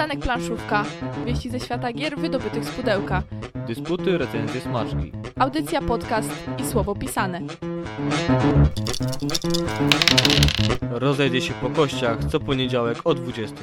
Przystanek planszówka. Wieści ze świata gier wydobytych z pudełka. Dysputy, recenzje, smaczki. Audycja, podcast i słowo pisane. Rozejdzie się po kościach co poniedziałek o 20.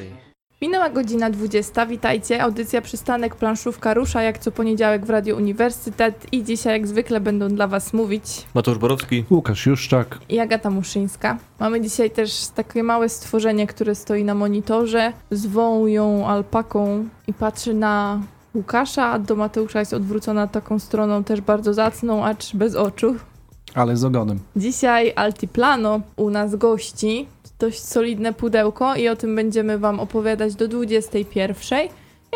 Minęła godzina 20. Witajcie. Audycja Przystanek planszówka rusza jak co poniedziałek w Radio Uniwersytet i dzisiaj jak zwykle będą dla Was mówić Mateusz Borowski. Łukasz Juszczak. i Agata Muszyńska. Mamy dzisiaj też takie małe stworzenie, które stoi na monitorze. Zwą ją alpaką i patrzy na Łukasza, a do Mateusza jest odwrócona taką stroną też bardzo zacną, acz bez oczu. Ale z ogonem. Dzisiaj Altiplano u nas gości. Dość solidne pudełko i o tym będziemy Wam opowiadać do 21.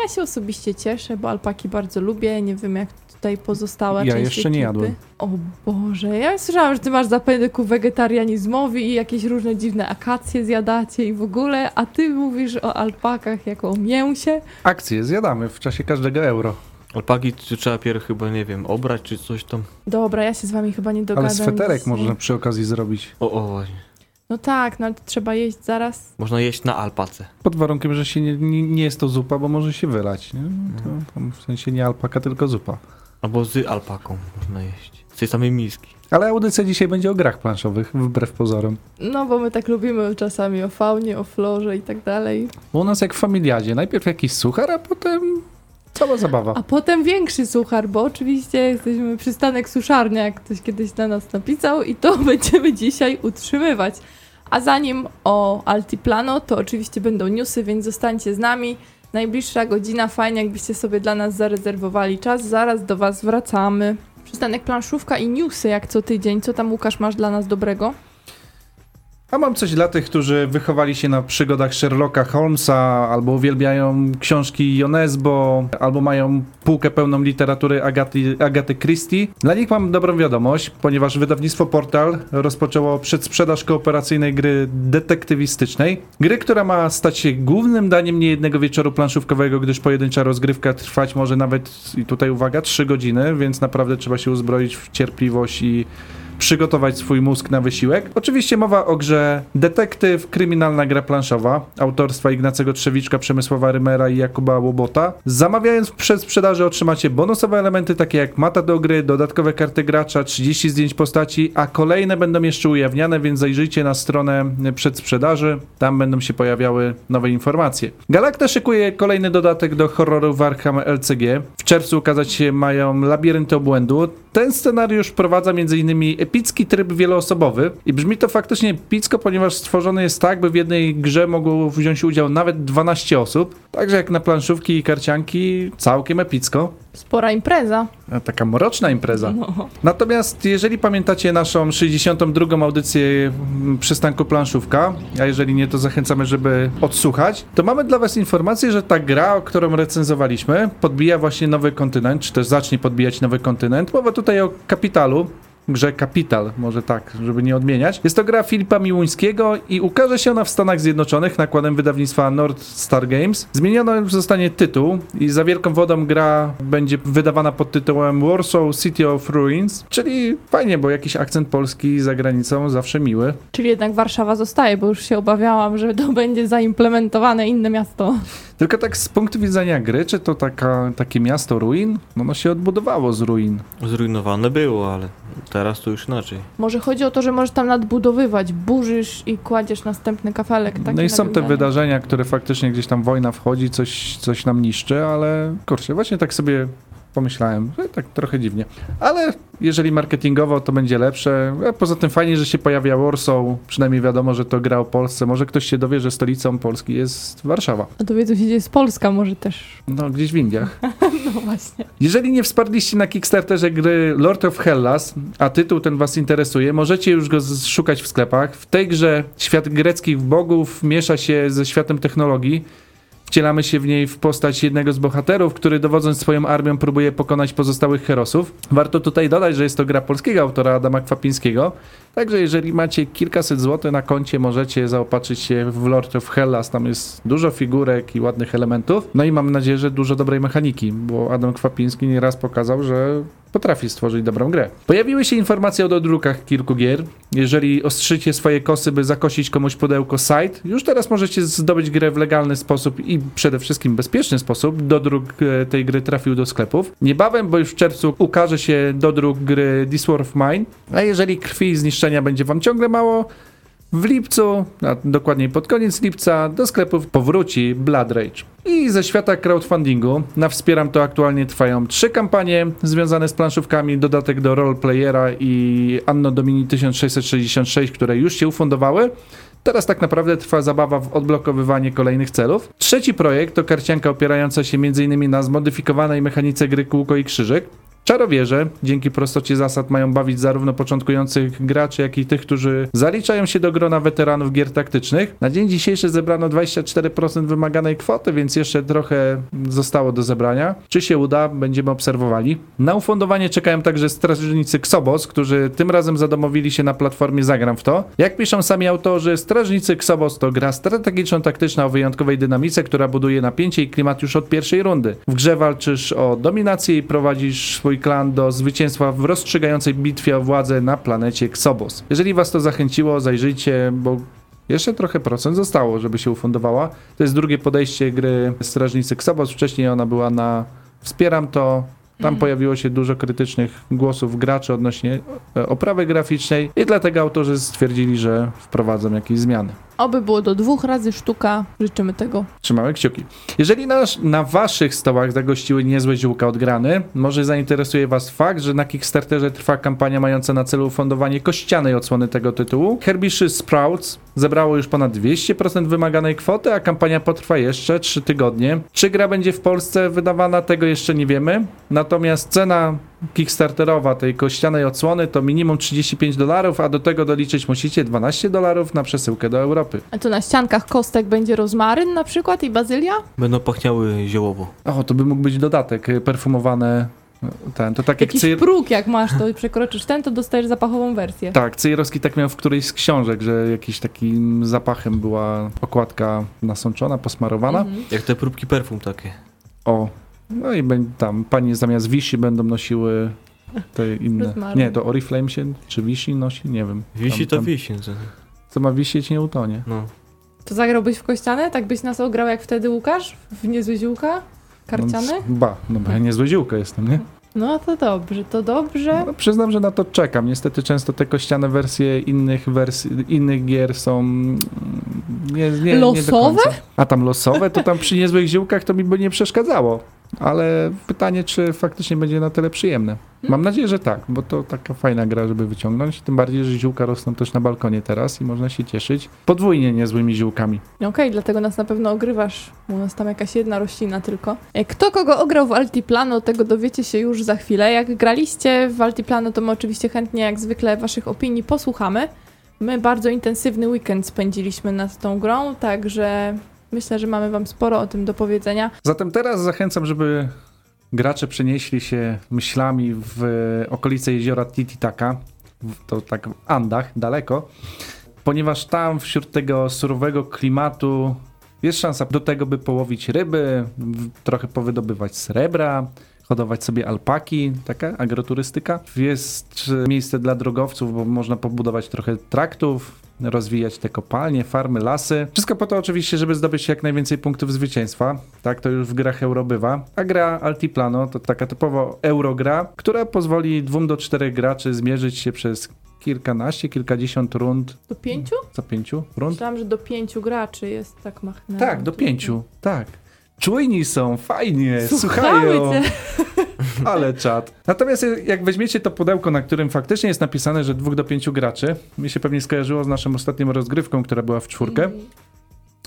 Ja się osobiście cieszę, bo alpaki bardzo lubię. Nie wiem jak tutaj pozostałe Ja część jeszcze nie ekipy. jadłem. O Boże, ja słyszałam, że Ty masz zapędy ku wegetarianizmowi i jakieś różne dziwne akacje zjadacie i w ogóle, a Ty mówisz o alpakach jako o mięsie. Akcje zjadamy w czasie każdego euro. Alpaki czy trzeba pierw chyba, nie wiem, obrać czy coś tam. Dobra, ja się z Wami chyba nie dogadam. Ale sweterek można przy okazji zrobić. O, o właśnie. No tak, no ale trzeba jeść zaraz. Można jeść na alpace. Pod warunkiem, że się nie, nie, nie jest to zupa, bo może się wylać. Nie? To, tam w sensie nie alpaka, tylko zupa. Albo z alpaką można jeść. Z tej samej miski. Ale audycja dzisiaj będzie o grach planszowych, wbrew pozorom. No bo my tak lubimy czasami o faunie, o florze i tak dalej. Bo u nas jak w familiadzie, najpierw jakiś suchar, a potem cała zabawa. A potem większy suchar, bo oczywiście jesteśmy przystanek suszarnia, jak ktoś kiedyś na nas napisał i to będziemy dzisiaj utrzymywać. A zanim o Altiplano, to oczywiście będą newsy, więc zostańcie z nami. Najbliższa godzina, fajnie jakbyście sobie dla nas zarezerwowali czas, zaraz do Was wracamy. Przystanek planszówka i newsy jak co tydzień. Co tam Łukasz masz dla nas dobrego? A mam coś dla tych, którzy wychowali się na przygodach Sherlocka Holmesa, albo uwielbiają książki Jonesbo, albo mają półkę pełną literatury Agaty, Agaty Christie. Dla nich mam dobrą wiadomość, ponieważ wydawnictwo Portal rozpoczęło przedsprzedaż kooperacyjnej gry detektywistycznej. Gry, która ma stać się głównym daniem niejednego wieczoru planszówkowego, gdyż pojedyncza rozgrywka trwać może nawet, i tutaj uwaga, 3 godziny, więc naprawdę trzeba się uzbroić w cierpliwość i przygotować swój mózg na wysiłek. Oczywiście mowa o grze Detektyw, kryminalna gra planszowa autorstwa Ignacego Trzewiczka, Przemysława Rymera i Jakuba Łobota. Zamawiając przed sprzedaży otrzymacie bonusowe elementy takie jak mata do gry, dodatkowe karty gracza, 30 zdjęć postaci, a kolejne będą jeszcze ujawniane, więc zajrzyjcie na stronę przedsprzedaży. Tam będą się pojawiały nowe informacje. Galacta szykuje kolejny dodatek do horroru Warham LCG. W czerwcu ukazać się mają Labirynty Obłędu. Ten scenariusz wprowadza m.in. epicki tryb wieloosobowy i brzmi to faktycznie epicko, ponieważ stworzony jest tak, by w jednej grze mogło wziąć udział nawet 12 osób. Także jak na planszówki i karcianki, całkiem epicko. Spora impreza. Taka mroczna impreza. No. Natomiast jeżeli pamiętacie naszą 62. audycję mm, przystanku planszówka, a jeżeli nie, to zachęcamy, żeby odsłuchać, to mamy dla Was informację, że ta gra, o którą recenzowaliśmy, podbija właśnie nowy kontynent, czy też zacznie podbijać nowy kontynent. Mowa tutaj o Kapitalu, grze Capital, może tak, żeby nie odmieniać. Jest to gra Filipa Miłuńskiego i ukaże się ona w Stanach Zjednoczonych nakładem wydawnictwa North Star Games. Zmieniony zostanie tytuł i za wielką wodą gra będzie wydawana pod tytułem Warsaw City of Ruins, czyli fajnie, bo jakiś akcent polski za granicą zawsze miły. Czyli jednak Warszawa zostaje, bo już się obawiałam, że to będzie zaimplementowane inne miasto. Tylko tak z punktu widzenia gry, czy to taka, takie miasto ruin? No ono się odbudowało z ruin. Zrujnowane było, ale teraz to już inaczej. Może chodzi o to, że możesz tam nadbudowywać, burzysz i kładziesz następny kafelek. Takie no i są te wydarzenia, które faktycznie gdzieś tam wojna wchodzi, coś, coś nam niszczy, ale kurczę, właśnie tak sobie pomyślałem, że tak trochę dziwnie. Ale jeżeli marketingowo to będzie lepsze, a poza tym fajnie, że się pojawia Warsaw, przynajmniej wiadomo, że to gra o Polsce. Może ktoś się dowie, że stolicą Polski jest Warszawa. A dowiedzą się, gdzie jest Polska może też. No, gdzieś w Indiach. No właśnie. Jeżeli nie wsparliście na Kickstarterze gry Lord of Hellas, a tytuł ten was interesuje, możecie już go szukać w sklepach. W tej grze świat greckich bogów miesza się ze światem technologii. Wcielamy się w niej w postać jednego z bohaterów, który dowodząc swoją armią próbuje pokonać pozostałych herosów. Warto tutaj dodać, że jest to gra polskiego autora Adama Kwapińskiego. Także jeżeli macie kilkaset złotych na koncie, możecie zaopatrzyć się w Lord of Hellas. Tam jest dużo figurek i ładnych elementów. No i mam nadzieję, że dużo dobrej mechaniki, bo Adam Kwapiński nieraz pokazał, że potrafi stworzyć dobrą grę. Pojawiły się informacje o dodrukach kilku gier. Jeżeli ostrzycie swoje kosy, by zakosić komuś pudełko site, już teraz możecie zdobyć grę w legalny sposób i przede wszystkim bezpieczny sposób. Dodruk e, tej gry trafił do sklepów. Niebawem, bo już w czerwcu ukaże się dodruk gry This War of Mine, a jeżeli krwi i zniszczenia będzie wam ciągle mało, w lipcu, a dokładniej pod koniec lipca, do sklepów powróci Blood Rage. I ze świata crowdfundingu na Wspieram to aktualnie trwają trzy kampanie związane z planszówkami, dodatek do roleplayera i Anno Domini 1666, które już się ufundowały. Teraz tak naprawdę trwa zabawa w odblokowywanie kolejnych celów. Trzeci projekt to karcianka opierająca się m.in. na zmodyfikowanej mechanice gry kółko i krzyżyk. Czarowierze, dzięki prostocie zasad, mają bawić zarówno początkujących graczy, jak i tych, którzy zaliczają się do grona weteranów gier taktycznych. Na dzień dzisiejszy zebrano 24% wymaganej kwoty, więc jeszcze trochę zostało do zebrania. Czy się uda, będziemy obserwowali. Na ufundowanie czekają także strażnicy Xobos, którzy tym razem zadomowili się na platformie Zagram w to. Jak piszą sami autorzy, strażnicy Xobos to gra strategiczno-taktyczna o wyjątkowej dynamice, która buduje napięcie i klimat już od pierwszej rundy. W grze walczysz o dominację i prowadzisz swój klan do zwycięstwa w rozstrzygającej bitwie o władzę na planecie Xobos. Jeżeli was to zachęciło, zajrzyjcie, bo jeszcze trochę procent zostało, żeby się ufundowała. To jest drugie podejście gry Strażnicy Xobos. Wcześniej ona była na Wspieram to. Tam pojawiło się dużo krytycznych głosów graczy odnośnie e, oprawy graficznej i dlatego autorzy stwierdzili, że wprowadzą jakieś zmiany. Oby było do dwóch razy sztuka. Życzymy tego. Trzymamy kciuki. Jeżeli na, na waszych stołach zagościły niezłe ziółka odgrany, może zainteresuje was fakt, że na Kickstarterze trwa kampania mająca na celu ufundowanie kościanej odsłony tego tytułu. Herbishy Sprouts zebrało już ponad 200% wymaganej kwoty, a kampania potrwa jeszcze 3 tygodnie. Czy gra będzie w Polsce wydawana, tego jeszcze nie wiemy. Natomiast cena Kickstarterowa tej kościanej odsłony to minimum 35 dolarów, a do tego doliczyć musicie 12 dolarów na przesyłkę do Europy. A to na ściankach kostek będzie rozmaryn na przykład i bazylia? Będą pachniały ziołowo. O, to by mógł być dodatek, y, perfumowane y, ten, to tak jak Cyr... próg jak masz, to przekroczysz ten, to dostajesz zapachową wersję. Tak, Cyjerowski tak miał w którejś z książek, że jakiś takim zapachem była okładka nasączona, posmarowana. Mhm. Jak te próbki perfum takie. O, no i tam panie zamiast wisi będą nosiły te inne. Nie, to Oriflame się czy wisi nosi? Nie wiem. Wisi Tam- to tam- wisi. co- Co ma wisieć, nie utonie. No. To zagrałbyś w kościane? Tak byś nas ograł jak wtedy Łukasz? W niezłe ziółka? Karciany? No, ba, no bo ja niezłe ziółko jestem, nie? No to dobrze, to dobrze. No, przyznam, że na to czekam. Niestety często te kościane wersje innych wersji, innych gier są mm, nie, nie, nie do Losowe? końca. A tam losowe, to tam przy niezłych ziółkach to mi by nie przeszkadzało. Ale pytanie, czy faktycznie będzie na tyle przyjemne. Mam nadzieję, że tak, bo to taka fajna gra, żeby wyciągnąć. Tym bardziej, że ziółka rosną też na balkonie teraz i można się cieszyć podwójnie niezłymi ziółkami. Okej, dlatego nas na pewno ogrywasz. U nas tam jakaś jedna roślina tylko. E, Kto kogo ograł w Altiplano, tego dowiecie się już za chwilę. Jak graliście w Altiplano, to my oczywiście chętnie, jak zwykle, waszych opinii posłuchamy. My bardzo intensywny weekend spędziliśmy nad tą grą, także myślę, że mamy wam sporo o tym do powiedzenia. Zatem teraz zachęcam, żeby gracze przenieśli się myślami w okolice jeziora Tititaka, to tak w Andach, daleko, ponieważ tam wśród tego surowego klimatu jest szansa do tego, by połowić ryby, trochę powydobywać srebra, hodować sobie alpaki, taka agroturystyka. Jest e, miejsce dla drogowców, bo można pobudować trochę traktów, rozwijać te kopalnie, farmy, lasy. Wszystko po to oczywiście, żeby zdobyć jak najwięcej punktów zwycięstwa. Tak to już w grach euro bywa. A gra Altiplano to taka typowo eurogra, która pozwoli dwóm do czterech graczy zmierzyć się przez kilkanaście, kilkadziesiąt rund. Do pięciu? Co pięciu rund? Myślałam, że do pięciu graczy jest tak machnę. Tak, do pięciu. Tak. Czujni są, fajnie, Słuchamy słuchają. cię. Ale czad. Natomiast jak weźmiecie to pudełko, na którym faktycznie jest napisane, że dwóch do pięciu graczy, mi się pewnie skojarzyło z naszą ostatnią rozgrywką, która była w czwórkę. Mm.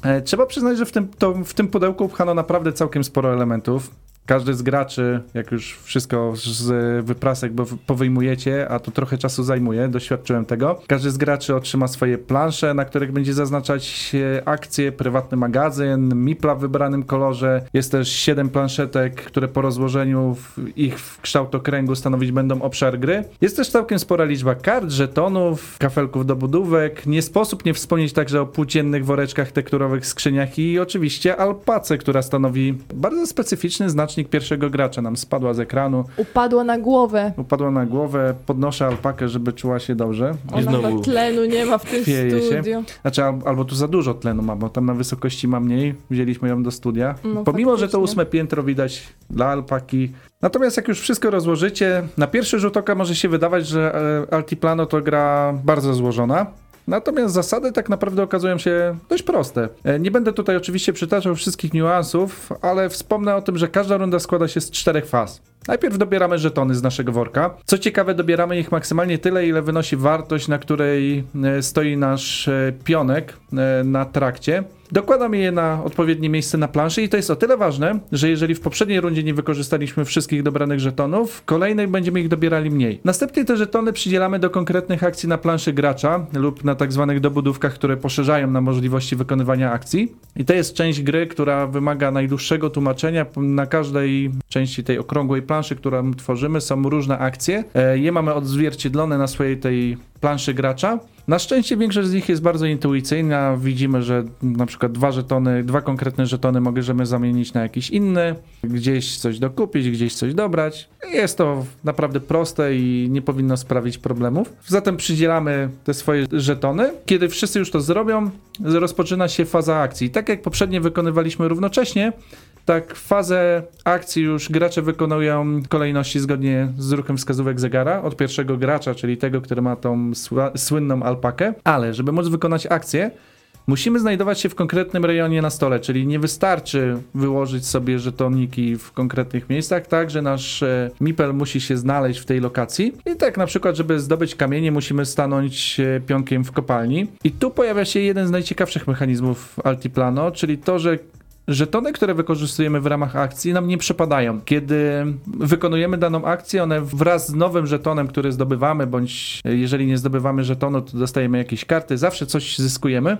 E, Trzeba przyznać, że w tym, to, w tym pudełku pchano naprawdę całkiem sporo elementów. Każdy z graczy, jak już wszystko z wyprasek powyjmujecie, a to trochę czasu zajmuje, doświadczyłem tego. Każdy z graczy otrzyma swoje plansze, na których będzie zaznaczać e, akcje, prywatny magazyn, mipla w wybranym kolorze. Jest też 7 planszetek, które po rozłożeniu ich w kształtokręgu stanowić będą obszar gry. Jest też całkiem spora liczba kart, żetonów, kafelków do budówek. Nie sposób nie wspomnieć także o płóciennych woreczkach tekturowych, skrzyniach i oczywiście alpace, która stanowi bardzo specyficzny, znaczny znacznik pierwszego gracza nam spadła z ekranu, Upadła na głowę. upadła na głowę, podnoszę alpakę, żeby czuła się dobrze. I Ona znowu. chyba tlenu nie ma w tym Chwieje się. studiu. Znaczy, al- albo tu za dużo tlenu ma, bo tam na wysokości ma mniej, wzięliśmy ją do studia. No, Pomimo, że to faktycznie. ósme piętro widać dla alpaki. Natomiast jak już wszystko rozłożycie, na pierwszy rzut oka może się wydawać, że e, Altiplano to gra bardzo złożona. Natomiast zasady tak naprawdę okazują się dość proste. E, Nie będę tutaj oczywiście przytaczał wszystkich niuansów, ale wspomnę o tym, że każda runda składa się z czterech faz. Najpierw dobieramy żetony z naszego worka. Co ciekawe, dobieramy ich maksymalnie tyle, ile wynosi wartość, na której e, stoi nasz e, pionek e, na trakcie. Dokładamy je na odpowiednie miejsce na planszy i to jest o tyle ważne, że jeżeli w poprzedniej rundzie nie wykorzystaliśmy wszystkich dobranych żetonów, w kolejnej będziemy ich dobierali mniej. Następnie te żetony przydzielamy do konkretnych akcji na planszy gracza lub na tak zwanych dobudówkach, które poszerzają na możliwości wykonywania akcji. I to jest część gry, która wymaga najdłuższego tłumaczenia. Na każdej części tej okrągłej planszy, którą tworzymy, są różne akcje. E, Je mamy odzwierciedlone na swojej tej planszy gracza. Na szczęście większość z nich jest bardzo intuicyjna. Widzimy, że na przykład dwa żetony, dwa konkretne żetony możemy zamienić na jakiś inny, gdzieś coś dokupić, gdzieś coś dobrać. Jest to naprawdę proste i nie powinno sprawić problemów. Zatem przydzielamy te swoje żetony. Kiedy wszyscy już to zrobią, rozpoczyna się faza akcji. Tak jak poprzednio wykonywaliśmy równocześnie, tak fazę akcji już gracze wykonują kolejności zgodnie z ruchem wskazówek zegara od pierwszego gracza, czyli tego, który ma tą słynną alpakę. Ale żeby móc wykonać akcję, musimy znajdować się w konkretnym rejonie na stole, czyli nie wystarczy wyłożyć sobie żetoniki w konkretnych miejscach, tak, że nasz e, mipel musi się znaleźć w tej lokacji. I tak na przykład, żeby zdobyć kamienie, musimy stanąć e, pionkiem w kopalni. I tu pojawia się jeden z najciekawszych mechanizmów Altiplano, czyli to, że Żetony, które wykorzystujemy w ramach akcji, nam nie przepadają. Kiedy wykonujemy daną akcję, one wraz z nowym żetonem, który zdobywamy, bądź jeżeli nie zdobywamy żetonu, to dostajemy jakieś karty, zawsze coś zyskujemy.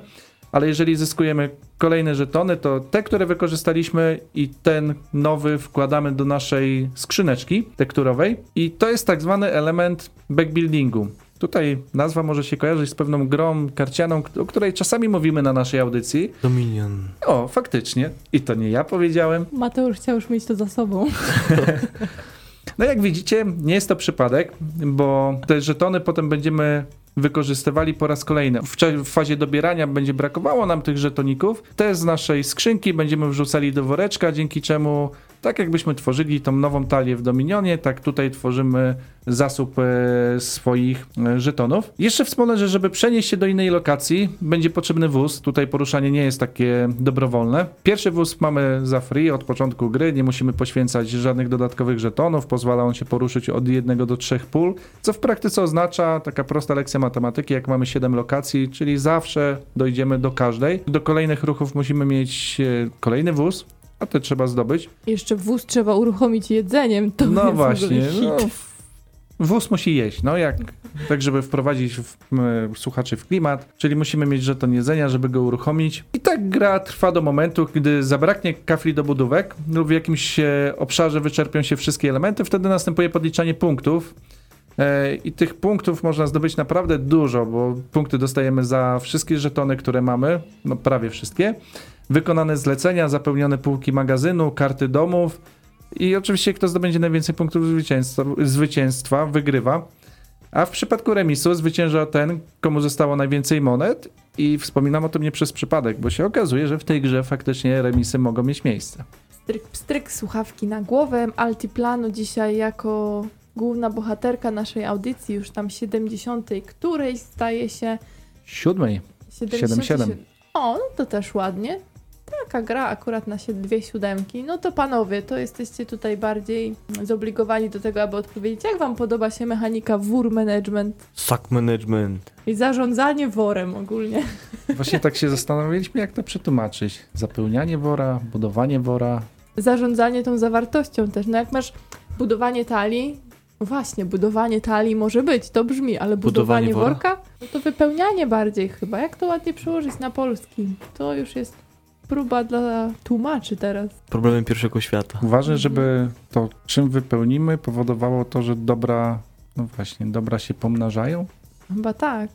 Ale jeżeli zyskujemy kolejne żetony, to te, które wykorzystaliśmy i ten nowy wkładamy do naszej skrzyneczki tekturowej. I to jest tak zwany element backbuildingu. Tutaj nazwa może się kojarzyć z pewną grą karcianą, o której czasami mówimy na naszej audycji. Dominion. O, faktycznie. I to nie ja powiedziałem. Mateusz chciał już mieć to za sobą. No jak widzicie, nie jest to przypadek, bo te żetony potem będziemy wykorzystywali po raz kolejny. W, w fazie dobierania będzie brakowało nam tych żetoników. Te z naszej skrzynki będziemy wrzucali do woreczka, dzięki czemu tak jakbyśmy tworzyli tą nową talię w Dominionie, tak tutaj tworzymy zasób e, swoich e, żetonów. Jeszcze wspomnę, że żeby przenieść się do innej lokacji, będzie potrzebny wóz. Tutaj poruszanie nie jest takie dobrowolne. Pierwszy wóz mamy za free od początku gry, nie musimy poświęcać żadnych dodatkowych żetonów, pozwala on się poruszyć od jednego do trzech pól, co w praktyce oznacza taka prosta lekcja matematyki, jak mamy 7 lokacji, czyli zawsze dojdziemy do każdej. Do kolejnych ruchów musimy mieć e, kolejny wóz, a te trzeba zdobyć. Jeszcze wóz trzeba uruchomić jedzeniem. To No jest właśnie, w ogóle hit. no, wóz musi jeść, no jak, tak żeby wprowadzić w, m, słuchaczy w klimat, czyli musimy mieć żeton jedzenia, żeby go uruchomić. I tak gra trwa do momentu, gdy zabraknie kafli do budówek lub w jakimś e, obszarze wyczerpią się wszystkie elementy, wtedy następuje podliczanie punktów. E, I tych punktów można zdobyć naprawdę dużo, bo punkty dostajemy za wszystkie żetony, które mamy, no prawie wszystkie. Wykonane zlecenia, zapełnione półki magazynu, karty domów, i oczywiście kto zdobędzie najwięcej punktów zwycięstwa, zwycięstwa wygrywa. A w przypadku remisu zwycięża ten, komu zostało najwięcej monet. I wspominam o tym nie przez przypadek, bo się okazuje, że w tej grze faktycznie remisy mogą mieć miejsce. Stryk, pstryk, słuchawki na głowę. Altiplano dzisiaj jako główna bohaterka naszej audycji, już tam 70. której staje się Siódmej. 77. O, no to też ładnie. Taka gra akurat na sie- dwie siódemki. No to panowie, to jesteście tutaj bardziej zobligowani do tego, aby odpowiedzieć, jak wam podoba się mechanika wór management Suck management. i zarządzanie worem ogólnie. Właśnie tak się zastanawialiśmy, jak to przetłumaczyć. Zapełnianie wora, budowanie wora. Zarządzanie tą zawartością też. No jak masz budowanie talii, no właśnie, budowanie talii może być, to brzmi, ale budowanie, Budowanie worka, no to wypełnianie bardziej chyba. Jak to ładnie przełożyć na polski? To już jest próba dla tłumaczy teraz. Problemem pierwszego świata. Ważne, żeby to, czym wypełnimy, powodowało to, że dobra, no właśnie, dobra się pomnażają. Chyba tak.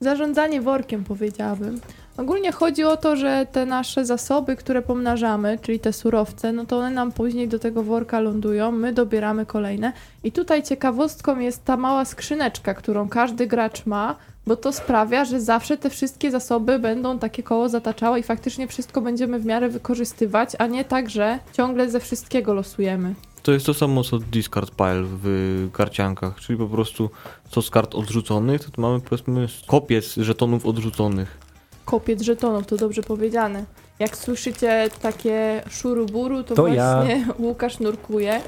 Zarządzanie workiem powiedziałabym. Ogólnie chodzi o to, że te nasze zasoby, które pomnażamy, czyli te surowce, no to one nam później do tego worka lądują, my dobieramy kolejne. I tutaj ciekawostką jest ta mała skrzyneczka, którą każdy gracz ma, bo to sprawia, że zawsze te wszystkie zasoby będą takie koło zataczały i faktycznie wszystko będziemy w miarę wykorzystywać, a nie tak, że ciągle ze wszystkiego losujemy. To jest to samo co discard pile w karciankach, czyli po prostu co z kart odrzuconych, to mamy powiedzmy kopię z żetonów odrzuconych. Kopiec żetonów, to dobrze powiedziane. Jak słyszycie takie szuruburu, to, To ja. właśnie Łukasz nurkuje.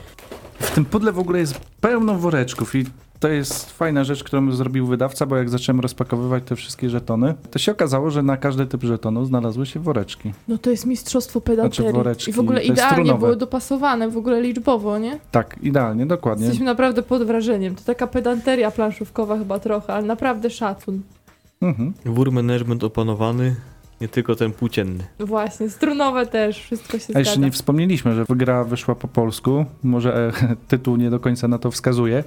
W tym pudle w ogóle jest pełno woreczków i to jest fajna rzecz, którą zrobił wydawca, bo jak zacząłem rozpakowywać te wszystkie żetony, to się okazało, że na każdy typ żetonu znalazły się woreczki. No to jest mistrzostwo pedanterii. Znaczy woreczki, I w ogóle idealnie było dopasowane, w ogóle liczbowo, nie? Tak, idealnie, dokładnie. Jesteśmy naprawdę pod wrażeniem. To taka pedanteria planszówkowa chyba trochę, ale naprawdę szacun. Mhm. Wór management opanowany, nie tylko ten płócienny. Właśnie, strunowe też, wszystko się A jeszcze zgadza. nie wspomnieliśmy, że gra wyszła po polsku. Może e, tytuł nie do końca na to wskazuje.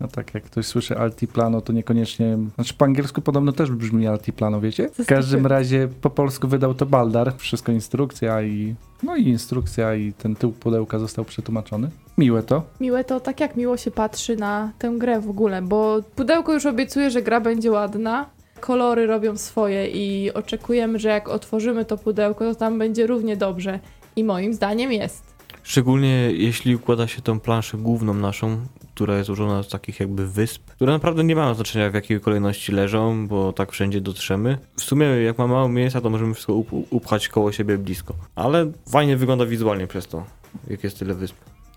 No tak, jak ktoś słyszy Altiplano, to niekoniecznie... Znaczy po angielsku podobno też brzmi Altiplano, wiecie? W każdym Zaskoczyłem. razie po polsku wydał to Baldar. Wszystko instrukcja i... No i instrukcja i ten tył pudełka został przetłumaczony. Miłe to. Miłe to tak jak miło się patrzy na tę grę w ogóle, bo pudełko już obiecuje, że gra będzie ładna. Kolory robią swoje i oczekujemy, że jak otworzymy to pudełko, to tam będzie równie dobrze. I moim zdaniem jest. Szczególnie jeśli układa się tą planszę główną naszą, która jest złożona z takich jakby wysp, które naprawdę nie mają znaczenia w jakiej kolejności leżą, bo tak wszędzie dotrzemy. W sumie jak ma mało miejsca, to możemy wszystko up- upchać koło siebie blisko. Ale fajnie wygląda wizualnie przez to, jak jest tyle wysp.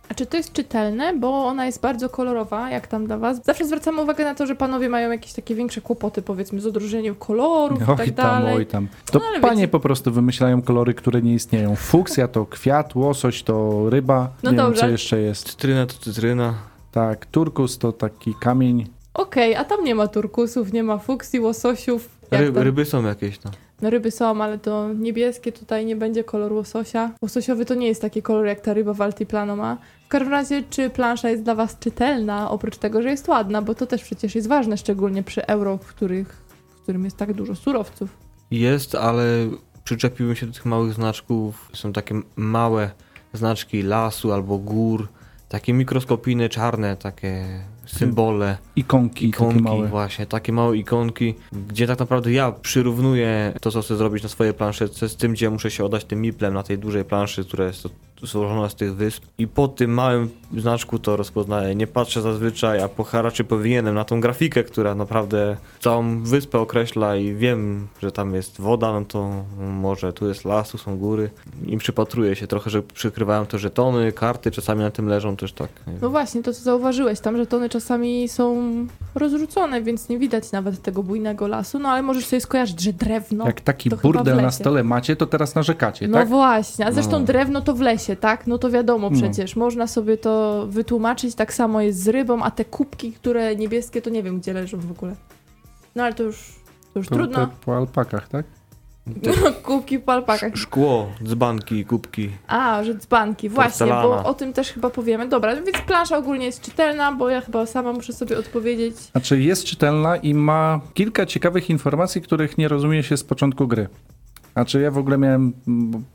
A czy to jest czytelne? Bo ona jest bardzo kolorowa, jak tam dla was. Zawsze zwracamy uwagę na to, że panowie mają jakieś takie większe kłopoty, powiedzmy, z odróżnieniem kolorów i Oj tak tam, dalej. oj tam. To No, panie wiecie- po prostu wymyślają kolory, które nie istnieją. Fuksja to kwiat, łosoś to ryba. No nie wiem, dobrze. co jeszcze jest. Cytryna to cytryna. Tak, turkus to taki kamień. Okej, a tam nie ma turkusów, nie ma fuksji, łososiów. Tam? ryby są jakieś tam. No ryby są, ale to niebieskie tutaj nie będzie kolor łososia. Łososiowy to nie jest taki kolor jak ta ryba w Altiplano ma. W każdym razie, czy plansza jest dla was czytelna, oprócz tego, że jest ładna, bo to też przecież jest ważne, szczególnie przy euro, w, których, w którym jest tak dużo surowców. Jest, ale przyczepiłem się do tych małych znaczków. Są takie małe znaczki lasu albo gór. Takie mikroskopijne, czarne, takie symbole. Ikonki, Ikonki, takie małe. właśnie, takie małe ikonki, gdzie tak naprawdę ja przyrównuję to, co chcę zrobić na swojej planszy, z tym, gdzie muszę się oddać tym miplem na tej dużej planszy, która jest złożona z tych wysp. I po tym małym znaczku to rozpoznaję. Nie patrzę zazwyczaj, a po powinienem na tą grafikę, która naprawdę całą wyspę określa i wiem, że tam jest woda, no to może tu jest las, tu są góry. I przypatruję się trochę, że przykrywają te żetony, karty czasami na tym leżą też tak. No właśnie, to co zauważyłeś, tam żetony czasami są rozrzucone, więc nie widać nawet tego bujnego lasu, no ale możesz sobie skojarzyć, że drewno... Jak taki burdel na stole macie, to teraz narzekacie, No tak? właśnie, a zresztą No. drewno to w lesie, tak? No to wiadomo No. przecież, można sobie to wytłumaczyć, tak samo jest z rybą, a te kubki, które niebieskie, to nie wiem gdzie leżą w ogóle. No ale to już, to już To, trudno. to po alpakach, tak? Kubki po alpakach. Szkło, dzbanki, kubki. A, że dzbanki, właśnie, bo Porcelana. o tym też chyba powiemy. Dobra, więc plansza ogólnie jest czytelna, bo ja chyba sama muszę sobie odpowiedzieć. Znaczy jest czytelna i ma kilka ciekawych informacji, których nie rozumie się z początku gry. Znaczy ja w ogóle miałem,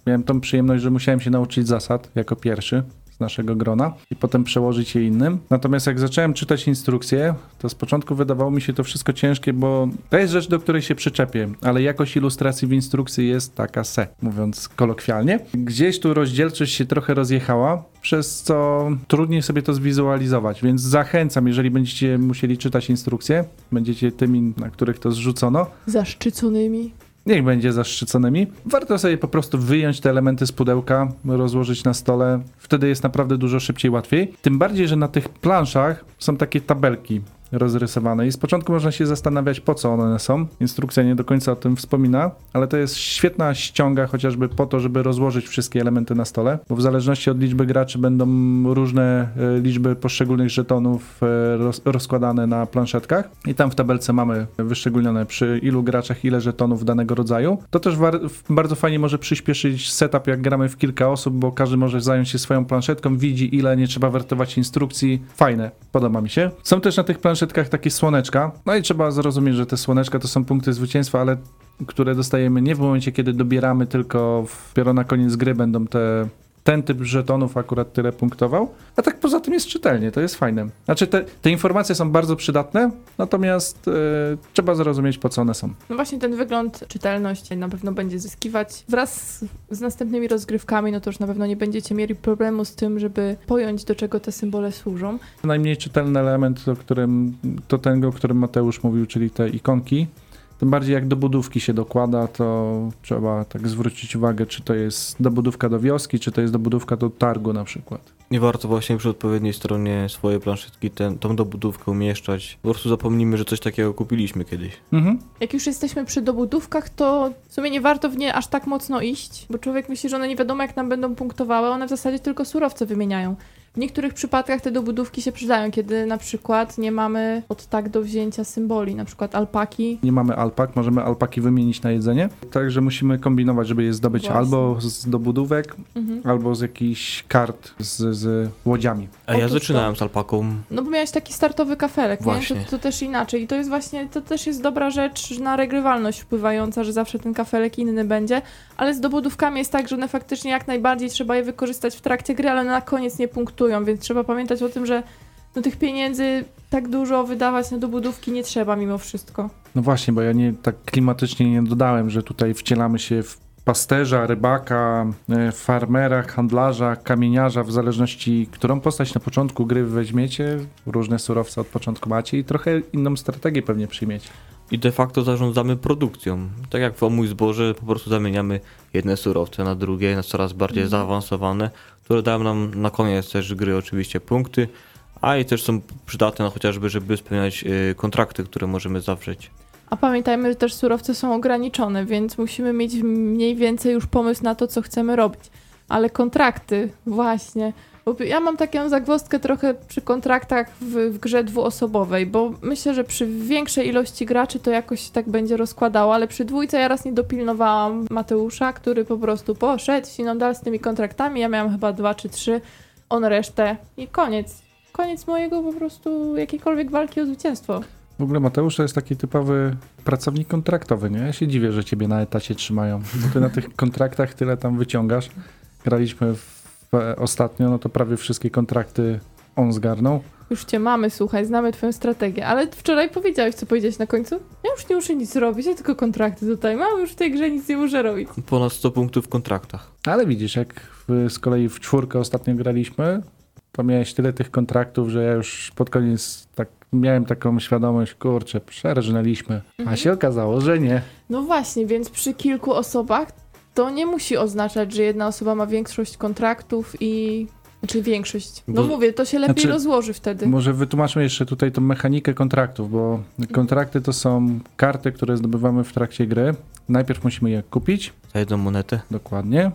miałem tą przyjemność, że musiałem się nauczyć zasad jako pierwszy naszego grona i potem przełożyć je innym. Natomiast jak zacząłem czytać instrukcje, to z początku wydawało mi się to wszystko ciężkie, bo to jest rzecz, do której się przyczepię, ale jakość ilustracji w instrukcji jest taka se, mówiąc kolokwialnie. Gdzieś tu rozdzielczość się trochę rozjechała, przez co trudniej sobie to zwizualizować, więc zachęcam, jeżeli będziecie musieli czytać instrukcje, będziecie tymi, na których to zrzucono, Zaszczyconymi. Niech będzie zaszczyconymi. Warto sobie po prostu wyjąć te elementy z pudełka, rozłożyć na stole. Wtedy jest naprawdę dużo szybciej, łatwiej. Tym bardziej, że na tych planszach są takie tabelki rozrysowane i z początku można się zastanawiać, po co one są. Instrukcja nie do końca o tym wspomina, ale to jest świetna ściąga chociażby po to, żeby rozłożyć wszystkie elementy na stole, bo w zależności od liczby graczy będą różne e, liczby poszczególnych żetonów e, roz, rozkładane na planszetkach i tam w tabelce mamy wyszczególnione przy ilu graczach ile żetonów danego rodzaju. To też bardzo fajnie może przyspieszyć setup, jak gramy w kilka osób, bo każdy może zająć się swoją planszetką, widzi ile nie trzeba wertować instrukcji. Fajne, podoba mi się. Są też na tych planszach planszetkach takie słoneczka. No i trzeba zrozumieć, że te słoneczka to są punkty zwycięstwa, ale które dostajemy nie w momencie, kiedy dobieramy, tylko dopiero na koniec gry będą te ten typ żetonów akurat tyle punktował. A tak poza tym jest czytelnie, to jest fajne. Znaczy te, te informacje są bardzo przydatne, natomiast e, trzeba zrozumieć po co one są. No właśnie ten wygląd, czytelność na pewno będzie zyskiwać. Wraz z, z następnymi rozgrywkami, no to już na pewno nie będziecie mieli problemu z tym, żeby pojąć, do czego te symbole służą. Najmniej czytelny element, o którym, to ten, o którym Mateusz mówił, czyli te ikonki. Tym bardziej jak do budówki się dokłada, to trzeba tak zwrócić uwagę, czy to jest dobudówka do wioski, czy to jest dobudówka do targu na przykład. Nie warto właśnie przy odpowiedniej stronie swojej planszetki ten, tą dobudówkę umieszczać. Po prostu zapomnimy, że coś takiego kupiliśmy kiedyś. Mhm. Jak już jesteśmy przy dobudówkach, to w sumie nie warto w nie aż tak mocno iść, bo człowiek myśli, że one nie wiadomo jak nam będą punktowały, one w zasadzie tylko surowce wymieniają. W niektórych przypadkach te dobudówki się przydają, kiedy na przykład nie mamy od tak do wzięcia symboli, na przykład alpaki. Nie mamy alpak, możemy alpaki wymienić na jedzenie, także musimy kombinować, żeby je zdobyć Właśnie. albo z dobudówek, Mhm. albo z jakichś kart z, z łodziami. A ja zaczynałem z alpaką. No bo miałeś taki startowy kafelek, nie? Właśnie. To, to też inaczej. I to jest właśnie, to też jest dobra rzecz na regrywalność wpływająca, że zawsze ten kafelek inny będzie, ale z dobudówkami jest tak, że one faktycznie jak najbardziej trzeba je wykorzystać w trakcie gry, ale na koniec nie punktują, więc trzeba pamiętać o tym, że no tych pieniędzy tak dużo wydawać na dobudówki nie trzeba mimo wszystko. No właśnie, bo ja nie tak klimatycznie nie dodałem, że tutaj wcielamy się w pasterza, rybaka, e, farmera, handlarza, kamieniarza, w zależności którą postać na początku gry weźmiecie, różne surowce od początku macie i trochę inną strategię pewnie przyjmiecie. I de facto zarządzamy produkcją. Tak jak w Omuj Zboże, po prostu zamieniamy jedne surowce na drugie, na coraz bardziej Mhm. zaawansowane, które dają nam na koniec też gry oczywiście punkty, a i też są przydatne na chociażby, żeby spełniać y, kontrakty, które możemy zawrzeć. A pamiętajmy, że też surowce są ograniczone, więc musimy mieć mniej więcej już pomysł na to, co chcemy robić. Ale kontrakty, właśnie. Ja mam taką zagwozdkę trochę przy kontraktach w, w grze dwuosobowej, bo myślę, że przy większej ilości graczy to jakoś tak będzie rozkładało, ale przy dwójce ja raz nie dopilnowałam Mateusza, który po prostu poszedł, sinął z tymi kontraktami, ja miałam chyba dwa czy trzy, on resztę i koniec. Koniec mojego po prostu jakiejkolwiek walki o zwycięstwo. W ogóle Mateusz to jest taki typowy pracownik kontraktowy, nie? Ja się dziwię, że ciebie na etacie trzymają, bo ty na tych kontraktach tyle tam wyciągasz. Graliśmy w, ostatnio, no to prawie wszystkie kontrakty on zgarnął. Już cię mamy, słuchaj, znamy twoją strategię. Ale wczoraj powiedziałeś, co powiedziałeś na końcu? Ja już nie muszę nic robić, ja tylko kontrakty tutaj mam, już w tej grze nic nie muszę robić. Ponad 100 punktów w kontraktach. Ale widzisz, jak w, z kolei w czwórkę ostatnio graliśmy, to miałeś tyle tych kontraktów, że ja już pod koniec tak miałem taką świadomość, kurczę, przerżnęliśmy. A Mhm. się okazało, że nie. No właśnie, więc przy kilku osobach to nie musi oznaczać, że jedna osoba ma większość kontraktów i... Znaczy większość. No Bo- mówię, to się lepiej Znaczy- rozłoży wtedy. Może wytłumaczmy jeszcze tutaj tą mechanikę kontraktów, bo kontrakty to są karty, które zdobywamy w trakcie gry. Najpierw musimy je kupić, Za jedną monetę. dokładnie.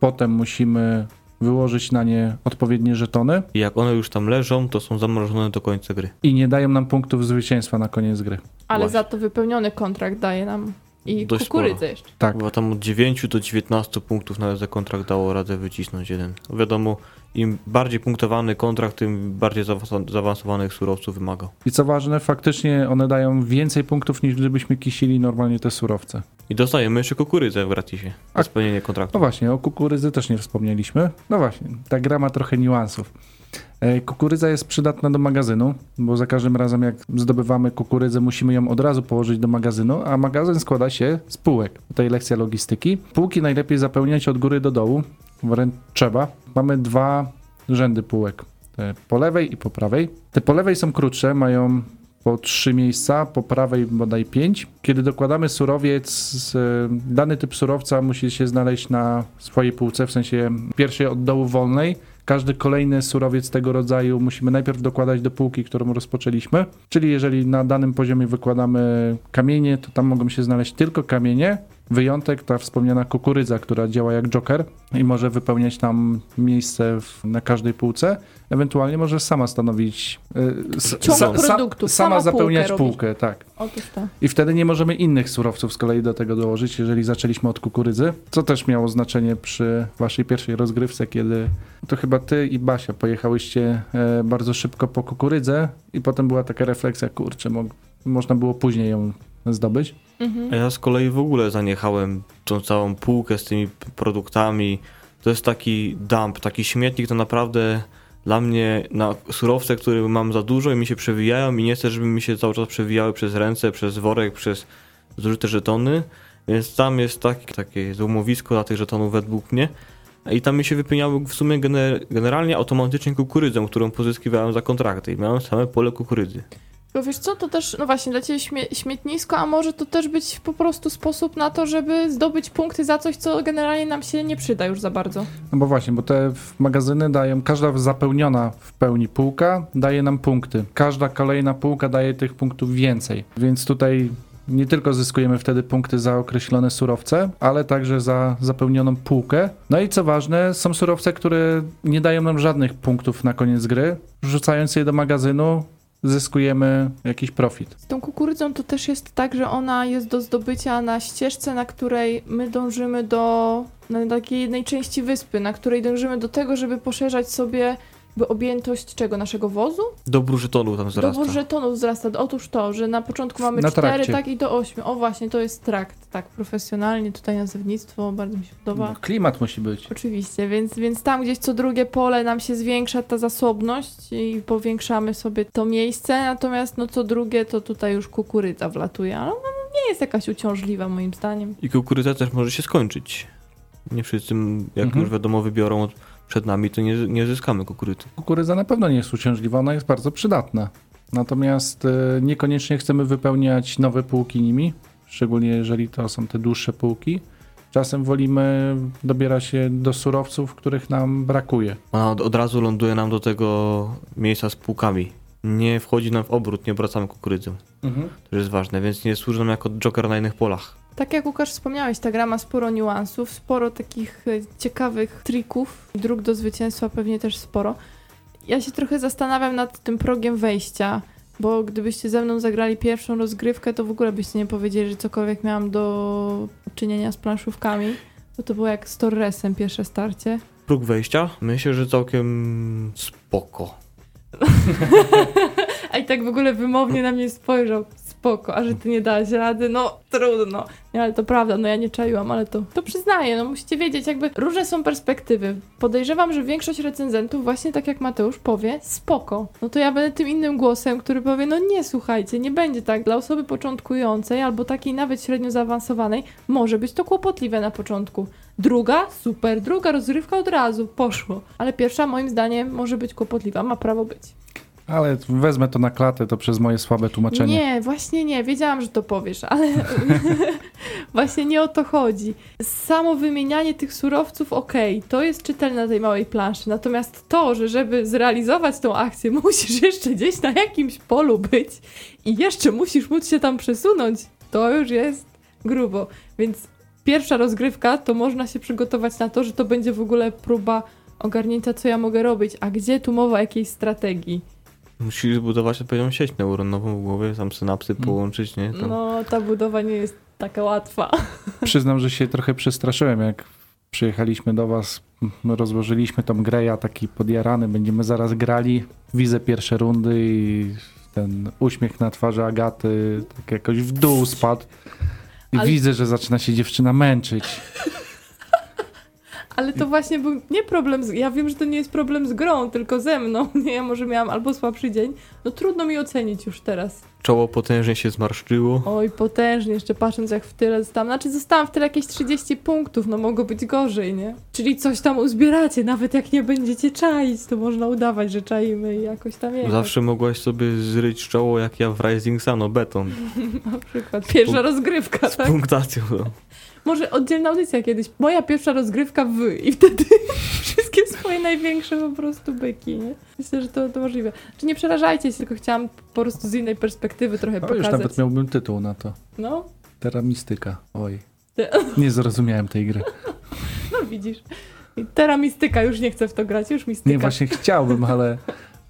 Potem musimy wyłożyć na nie odpowiednie żetony I jak one już tam leżą, to są zamrożone do końca gry. i nie dają nam punktów zwycięstwa na koniec gry. Ale właśnie. za to wypełniony kontrakt daje nam i Dość kukurydzę jeszcze. Tak. Bo tam od 9 do 19 punktów nawet za kontrakt dało radę wycisnąć jeden. Wiadomo, im bardziej punktowany kontrakt, tym bardziej zaawansowa- zaawansowanych surowców wymagał. I co ważne, faktycznie one dają więcej punktów niż gdybyśmy kisili normalnie te surowce. I dostajemy jeszcze kukurydzę w gratisie za spełnienie No kontraktu. właśnie, o kukurydzy też nie wspomnieliśmy. No właśnie, ta gra ma trochę niuansów. E, Kukurydza jest przydatna do magazynu, bo za każdym razem jak zdobywamy kukurydzę, musimy ją od razu położyć do magazynu, a magazyn składa się z półek. Tutaj lekcja logistyki. Półki najlepiej zapełniać od góry do dołu, wręcz trzeba. Mamy dwa rzędy półek, te po lewej i po prawej. Te po lewej są krótsze, mają po trzy miejsca, po prawej bodaj pięć. Kiedy dokładamy surowiec, e, dany typ surowca musi się znaleźć na swojej półce, w sensie pierwszej od dołu wolnej. Każdy kolejny surowiec tego rodzaju musimy najpierw dokładać do półki, którą rozpoczęliśmy. Czyli jeżeli na danym poziomie wykładamy kamienie, to tam mogą się znaleźć tylko kamienie. Wyjątek ta wspomniana kukurydza, która działa jak joker i może wypełniać tam miejsce w, na każdej półce. Ewentualnie może sama stanowić. Ciąg sa- produktów, sama sama półkę zapełniać robić. półkę, tak. Otóż to. I wtedy nie możemy innych surowców z kolei do tego dołożyć, jeżeli zaczęliśmy od kukurydzy, co też miało znaczenie przy waszej pierwszej rozgrywce, kiedy To chyba ty i Basia pojechałyście e, bardzo szybko po kukurydzę i potem była taka refleksja, kurczę, mo można było później ją zdobyć. Mhm. A ja z kolei w ogóle zaniechałem tą całą półkę z tymi produktami. To jest taki dump, taki śmietnik to naprawdę dla mnie na surowce, które mam za dużo i mi się przewijają i nie chcę, żeby mi się cały czas przewijały przez ręce, przez worek, przez zużyte żetony. Więc tam jest taki, takie złomowisko dla tych żetonów według mnie. I tam mi się wypełniały w sumie gener generalnie automatycznie kukurydzą, którą pozyskiwałem za kontrakty. I miałem same pole kukurydzy. Bo wiesz co, to też, no właśnie, dla ciebie śmie śmietnisko, a może to też być po prostu sposób na to, żeby zdobyć punkty za coś, co generalnie nam się nie przyda już za bardzo. No bo właśnie, bo te magazyny dają, każda zapełniona w pełni półka daje nam punkty. Każda kolejna półka daje tych punktów więcej. Więc tutaj nie tylko zyskujemy wtedy punkty za określone surowce, ale także za zapełnioną półkę. No i co ważne, są surowce, które nie dają nam żadnych punktów na koniec gry. Wrzucając je do magazynu, zyskujemy jakiś profit. Z tą kukurydzą to też jest tak, że ona jest do zdobycia na ścieżce, na której my dążymy do na takiej jednej części wyspy, na której dążymy do tego, żeby poszerzać sobie jakby objętość czego? Naszego wozu? Dobór żetonu tam wzrasta. Dobór żetonów wzrasta. Otóż to, że na początku mamy Na cztery, trakcie. tak i do ośmiu. O właśnie, to jest trakt, tak, profesjonalnie, tutaj nazewnictwo, bardzo mi się podoba. No, klimat musi być. Oczywiście, więc, więc tam gdzieś co drugie pole nam się zwiększa ta zasobność i powiększamy sobie to miejsce, natomiast no co drugie to tutaj już kukurydza wlatuje, ale ona nie jest jakaś uciążliwa moim zdaniem. I kukurydza też może się skończyć. Nie wszyscy, jak Mhm. już wiadomo, wybiorą od- przed nami, to nie, nie zyskamy kukurydzy. Kukurydza na pewno nie jest uciążliwa, ona jest bardzo przydatna. Natomiast e, niekoniecznie chcemy wypełniać nowe półki nimi, szczególnie jeżeli to są te dłuższe półki. Czasem wolimy dobierać się do surowców, których nam brakuje. Ona od, od razu ląduje nam do tego miejsca z półkami. Nie wchodzi nam w obrót, nie obracamy kukurydzą. To jest ważne, więc nie służy nam jako joker na innych polach. Tak jak Łukasz wspomniałeś, ta gra ma sporo niuansów, sporo takich e, ciekawych trików, dróg do zwycięstwa pewnie też sporo. Ja się trochę zastanawiam nad tym progiem wejścia, bo gdybyście ze mną zagrali pierwszą rozgrywkę, to w ogóle byście nie powiedzieli, że cokolwiek miałam do czynienia z planszówkami, bo to było jak z Torresem pierwsze starcie. Próg wejścia? Myślę, że całkiem spoko. A i tak w ogóle wymownie na mnie spojrzał. Spoko, a że ty nie dałaś rady, no trudno. Nie, ale to prawda, no ja nie czaiłam, ale to, to przyznaję, no musicie wiedzieć, jakby różne są perspektywy. Podejrzewam, że większość recenzentów właśnie tak jak Mateusz powie, spoko. No to ja będę tym innym głosem, który powie, no nie słuchajcie, nie będzie tak. Dla osoby początkującej albo takiej nawet średnio zaawansowanej może być to kłopotliwe na początku. Druga, super, druga rozrywka od razu, poszło. Ale pierwsza moim zdaniem może być kłopotliwa, ma prawo być. Ale wezmę to na klatę, to przez moje słabe tłumaczenie. Nie, właśnie nie. Wiedziałam, że to powiesz, ale właśnie nie o to chodzi. Samo wymienianie tych surowców, okej, to jest czytelne na tej małej planszy. Natomiast to, że żeby zrealizować tą akcję, musisz jeszcze gdzieś na jakimś polu być i jeszcze musisz móc się tam przesunąć, to już jest grubo. Więc pierwsza rozgrywka to można się przygotować na to, że to będzie w ogóle próba ogarnięcia, co ja mogę robić, a gdzie tu mowa jakiejś strategii. Musisz zbudować odpowiednią sieć neuronową w głowie, tam synapsy połączyć, nie? Tam. No, ta budowa nie jest taka łatwa. Przyznam, że się trochę przestraszyłem, jak przyjechaliśmy do was, rozłożyliśmy tą grę, ja taki podjarany, będziemy zaraz grali, widzę pierwsze rundy i ten uśmiech na twarzy Agaty tak jakoś w dół spadł. I Ale- widzę, że zaczyna się dziewczyna męczyć. Ale to właśnie był nie problem z... Ja wiem, że to nie jest problem z grą, tylko ze mną. Nie, ja może miałam albo słabszy dzień. No trudno mi ocenić już teraz. Czoło potężnie się zmarszczyło. Oj, potężnie, jeszcze patrząc jak w tyle zostałam. Znaczy zostałam w tyle jakieś 30 punktów, no mogło być gorzej, nie? Czyli coś tam uzbieracie, nawet jak nie będziecie czaić, to można udawać, że czaimy i jakoś tam jechać. Zawsze mogłaś sobie zryć czoło jak ja w Rising Sun, o beton. Na przykład pierwsza Punkt- rozgrywka, Z tak? punktacją. No. Może oddzielna audycja kiedyś. Moja pierwsza rozgrywka w i wtedy wszystkie swoje największe po prostu byki, nie? Myślę, że to, to możliwe. Czy nie przerażajcie się, tylko chciałam po prostu z innej perspektywy trochę O, już pokazać. nawet miałbym tytuł na to. No, Terra Mistyka. Oj. Nie zrozumiałem tej gry. no widzisz. I Teraz mistyka, już nie chcę w to grać, już mistyka. Nie, właśnie chciałbym, ale,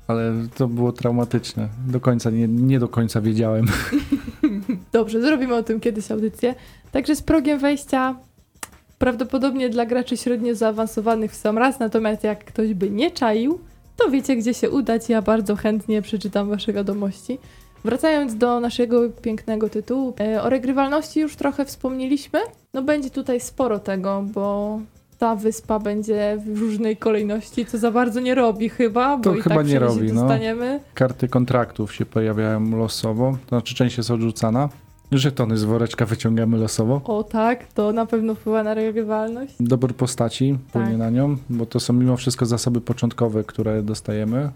ale to było traumatyczne. Do końca, nie, nie do końca wiedziałem. Dobrze, zrobimy o tym kiedyś audycję. Także z progiem wejścia Prawdopodobnie dla graczy średnio zaawansowanych w sam raz, natomiast jak ktoś by nie czaił, to wiecie gdzie się udać. Ja bardzo chętnie przeczytam wasze wiadomości. Wracając do naszego pięknego tytułu, e, o regrywalności już trochę wspomnieliśmy. No będzie tutaj sporo tego, bo ta wyspa będzie w różnej kolejności, co za bardzo nie robi chyba, bo To i chyba tak nie robi, no. Karty kontraktów się pojawiają losowo, to znaczy część jest odrzucana. Żetony z woreczka wyciągamy losowo. O tak, to na pewno wpływa na regrywalność. Dobór postaci płynie Tak. na nią, bo to są mimo wszystko zasoby początkowe, które dostajemy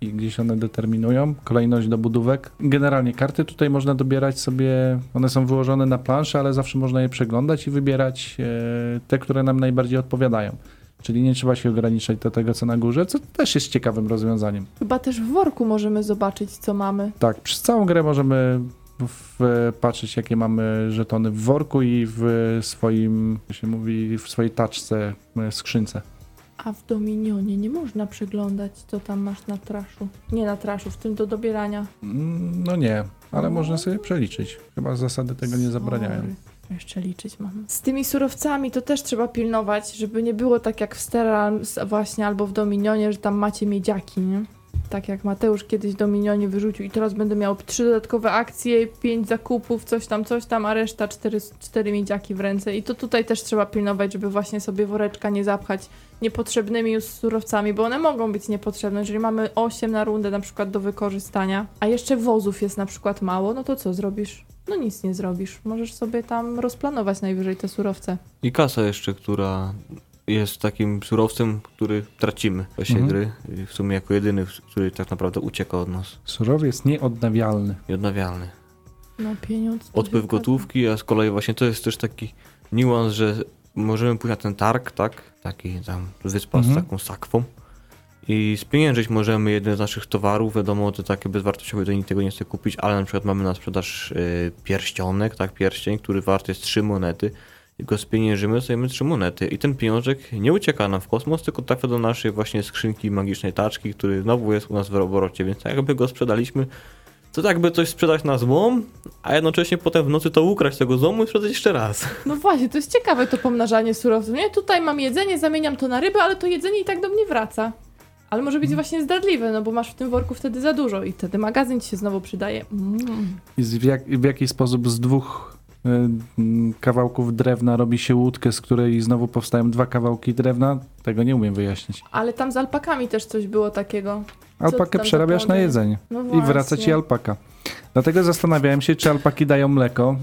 i gdzieś one determinują kolejność dobudówek. Generalnie karty tutaj można dobierać sobie, one są wyłożone na planszę, ale zawsze można je przeglądać i wybierać e, te, które nam najbardziej odpowiadają. Czyli nie trzeba się ograniczać do tego, co na górze, co też jest ciekawym rozwiązaniem. Chyba też w worku możemy zobaczyć, co mamy. Tak, przez całą grę możemy patrzeć, jakie mamy żetony w worku i w swoim, jak się mówi, w swojej taczce, e, skrzynce. A w Dominionie nie można przeglądać, co tam masz na traszu. Nie na traszu, w tym do dobierania. Mm, No nie, ale O. można sobie przeliczyć. Chyba zasady tego nie zabraniają. Sorry. Jeszcze liczyć mam. Z tymi surowcami to też trzeba pilnować, żeby nie było tak jak w Steral właśnie albo w Dominionie, że tam macie miedziaki, nie? Tak jak Mateusz kiedyś Dominionie wyrzucił i teraz będę miał trzy dodatkowe akcje, pięć zakupów, coś tam, coś tam, a reszta cztery, cztery miedziaki w ręce. I to tutaj też trzeba pilnować, żeby właśnie sobie woreczka nie zapchać niepotrzebnymi już surowcami, bo one mogą być niepotrzebne. Jeżeli mamy 8 na rundę na przykład do wykorzystania, a jeszcze wozów jest na przykład mało, no to co zrobisz? No nic nie zrobisz. Możesz sobie tam rozplanować najwyżej te surowce. I kasa jeszcze, która jest takim surowcem, który tracimy w czasie Mhm. gry. W sumie jako jedyny, który tak naprawdę ucieka od nas. Surowiec nieodnawialny. Nieodnawialny. No pieniądz. Odpływ gotówki, a z kolei właśnie to jest też taki niuans, że możemy pójść na ten targ, tak? Taki tam wyspa Mhm. z taką sakwą. I spieniężyć możemy jeden z naszych towarów, wiadomo, to takie bezwartościowe, to nikt tego nie chce kupić, ale na przykład mamy na sprzedaż y, pierścionek, tak, pierścień, który wart jest 3 monety. I go spieniężymy, dostajemy 3 monety. I ten pieniążek nie ucieka nam w kosmos, tylko trafia do naszej właśnie skrzynki magicznej taczki, który znowu jest u nas w obrocie, więc tak jakby go sprzedaliśmy, to tak jakby coś sprzedać na złom, a jednocześnie potem w nocy to ukraść tego złomu i sprzedać jeszcze raz. No właśnie, to jest ciekawe to pomnażanie surowców. Nie, tutaj mam jedzenie, zamieniam to na rybę, ale to jedzenie i tak do mnie wraca. Ale może być Mhm. właśnie zdradliwe, no bo masz w tym worku wtedy za dużo i wtedy magazyn ci się znowu przydaje. Mm. I w, jak, w jaki sposób z dwóch kawałków drewna robi się łódkę, z której znowu powstają dwa kawałki drewna? Tego nie umiem wyjaśnić. Ale tam z alpakami też coś było takiego. ty Alpakę przerabiasz na jedzenie No i wraca ci alpaka. Dlatego zastanawiałem się, czy alpaki dają mleko.